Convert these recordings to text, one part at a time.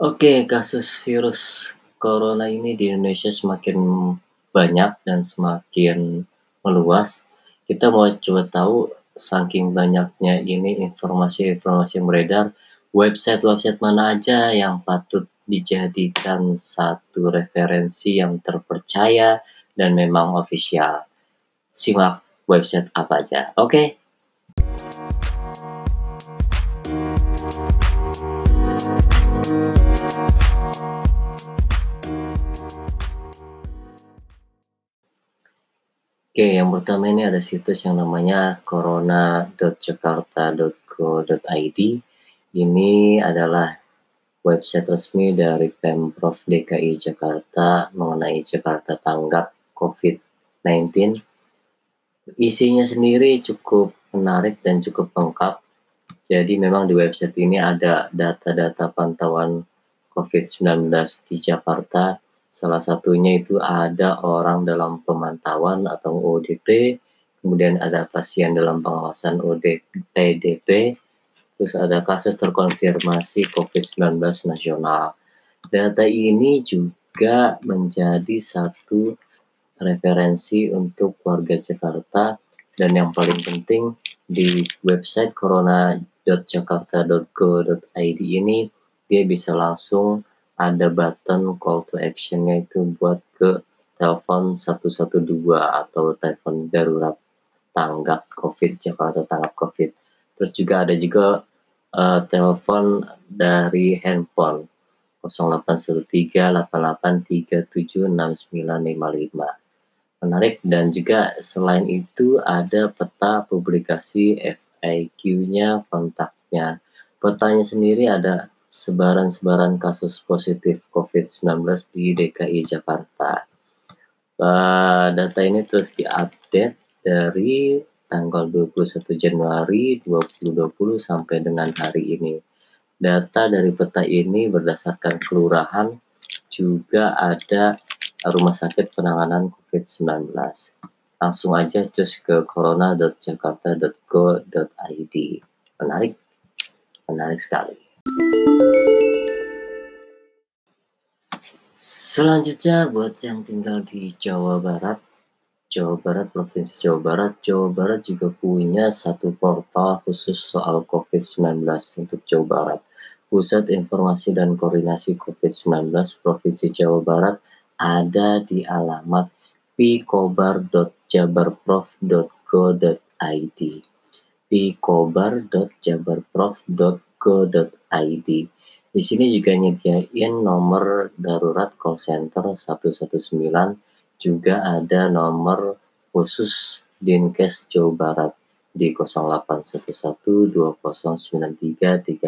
Oke, kasus virus corona ini di Indonesia semakin banyak dan semakin meluas. Kita mau coba tahu saking banyaknya ini informasi-informasi yang beredar, website-website mana aja yang patut dijadikan satu referensi yang terpercaya dan memang official. Simak website apa aja. Oke. Oke, yang pertama ini ada situs yang namanya corona.jakarta.go.id. Ini adalah website resmi dari Pemprov DKI Jakarta mengenai Jakarta tanggap COVID-19. Isinya sendiri cukup menarik dan cukup lengkap. Jadi memang di website ini ada data-data pantauan COVID-19 di Jakarta, Salah satunya itu ada orang dalam pemantauan atau ODP, kemudian ada pasien dalam pengawasan ODP-DP, terus ada kasus terkonfirmasi COVID-19 nasional. Data ini juga menjadi satu referensi untuk warga Jakarta dan yang paling penting di website corona.jakarta.go.id ini dia bisa langsung ada button call to actionnya itu buat ke telepon 112 atau telepon darurat tanggap COVID Jakarta tanggap COVID. Terus juga ada juga uh, telepon dari handphone 081388376955. Menarik dan juga selain itu ada peta publikasi FAQ-nya, kontaknya. Petanya sendiri ada sebaran-sebaran kasus positif COVID-19 di DKI Jakarta. Uh, data ini terus diupdate dari tanggal 21 Januari 2020 sampai dengan hari ini. Data dari peta ini berdasarkan kelurahan juga ada rumah sakit penanganan COVID-19. Langsung aja cus ke corona.jakarta.go.id. Menarik? Menarik sekali. Selanjutnya buat yang tinggal di Jawa Barat, Jawa Barat, Provinsi Jawa Barat, Jawa Barat juga punya satu portal khusus soal COVID-19 untuk Jawa Barat. Pusat Informasi dan Koordinasi COVID-19 Provinsi Jawa Barat ada di alamat pikobar.jabarprof.go.id pikobar.jabarprof.go.id go.id. Di sini juga nyediain nomor darurat call center 119, juga ada nomor khusus Dinkes Jawa Barat di 08112093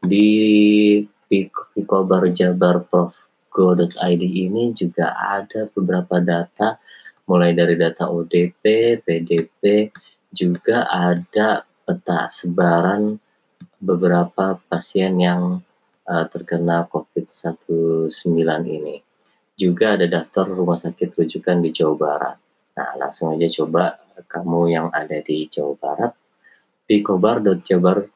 Di Pikobar Jabar Prof.go.id ini juga ada beberapa data mulai dari data ODP, PDP, juga ada peta sebaran beberapa pasien yang uh, terkena COVID-19 ini. Juga ada daftar rumah sakit rujukan di Jawa Barat. Nah, langsung aja coba kamu yang ada di Jawa Barat di kobar.jabar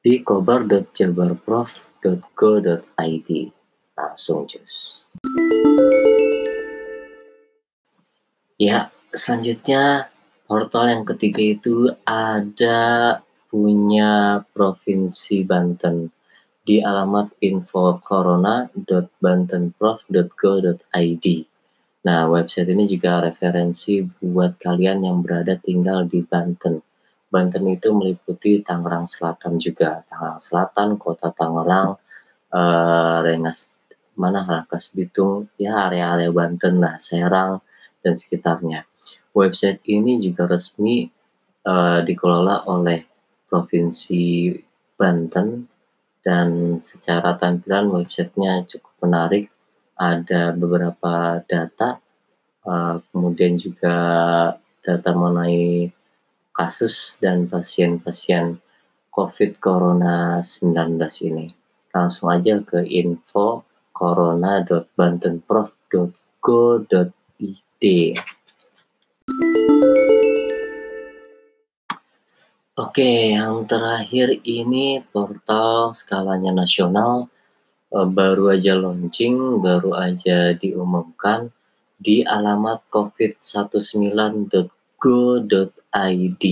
di kobar.jabarprof.go.id langsung cus. Ya, selanjutnya Portal yang ketiga itu ada punya Provinsi Banten di alamat infocorona.bantenprof.go.id. Nah, website ini juga referensi buat kalian yang berada tinggal di Banten. Banten itu meliputi Tangerang Selatan juga, Tangerang Selatan, Kota Tangerang, eh, Rengas, mana Rangkas Bitung, ya area-area Banten lah, Serang dan sekitarnya. Website ini juga resmi uh, dikelola oleh Provinsi Banten dan secara tampilan websitenya cukup menarik. Ada beberapa data, uh, kemudian juga data mengenai kasus dan pasien-pasien COVID Corona 19 ini. Langsung aja ke info corona.bantenprof.go.id. Oke, yang terakhir ini portal skalanya nasional, eee, baru aja launching, baru aja diumumkan di alamat covid19.go.id.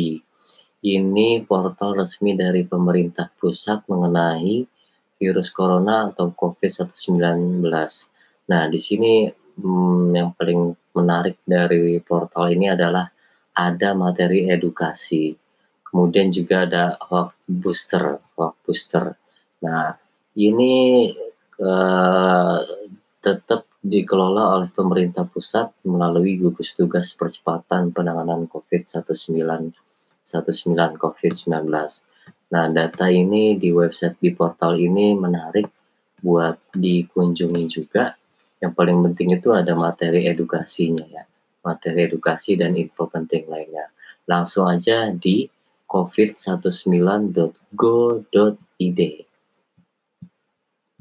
Ini portal resmi dari pemerintah pusat mengenai virus corona atau COVID-19. Nah, di sini, mmm, yang paling menarik dari portal ini adalah ada materi edukasi, kemudian juga ada hoax booster hoax booster. Nah, ini, eee, tetap dikelola oleh pemerintah pusat melalui gugus tugas percepatan penanganan COVID-19 COVID-19. Nah, data ini di website di portal ini menarik buat dikunjungi juga. Yang paling penting itu ada materi edukasinya ya, materi edukasi dan info penting lainnya. Langsung aja di covid19.go.id.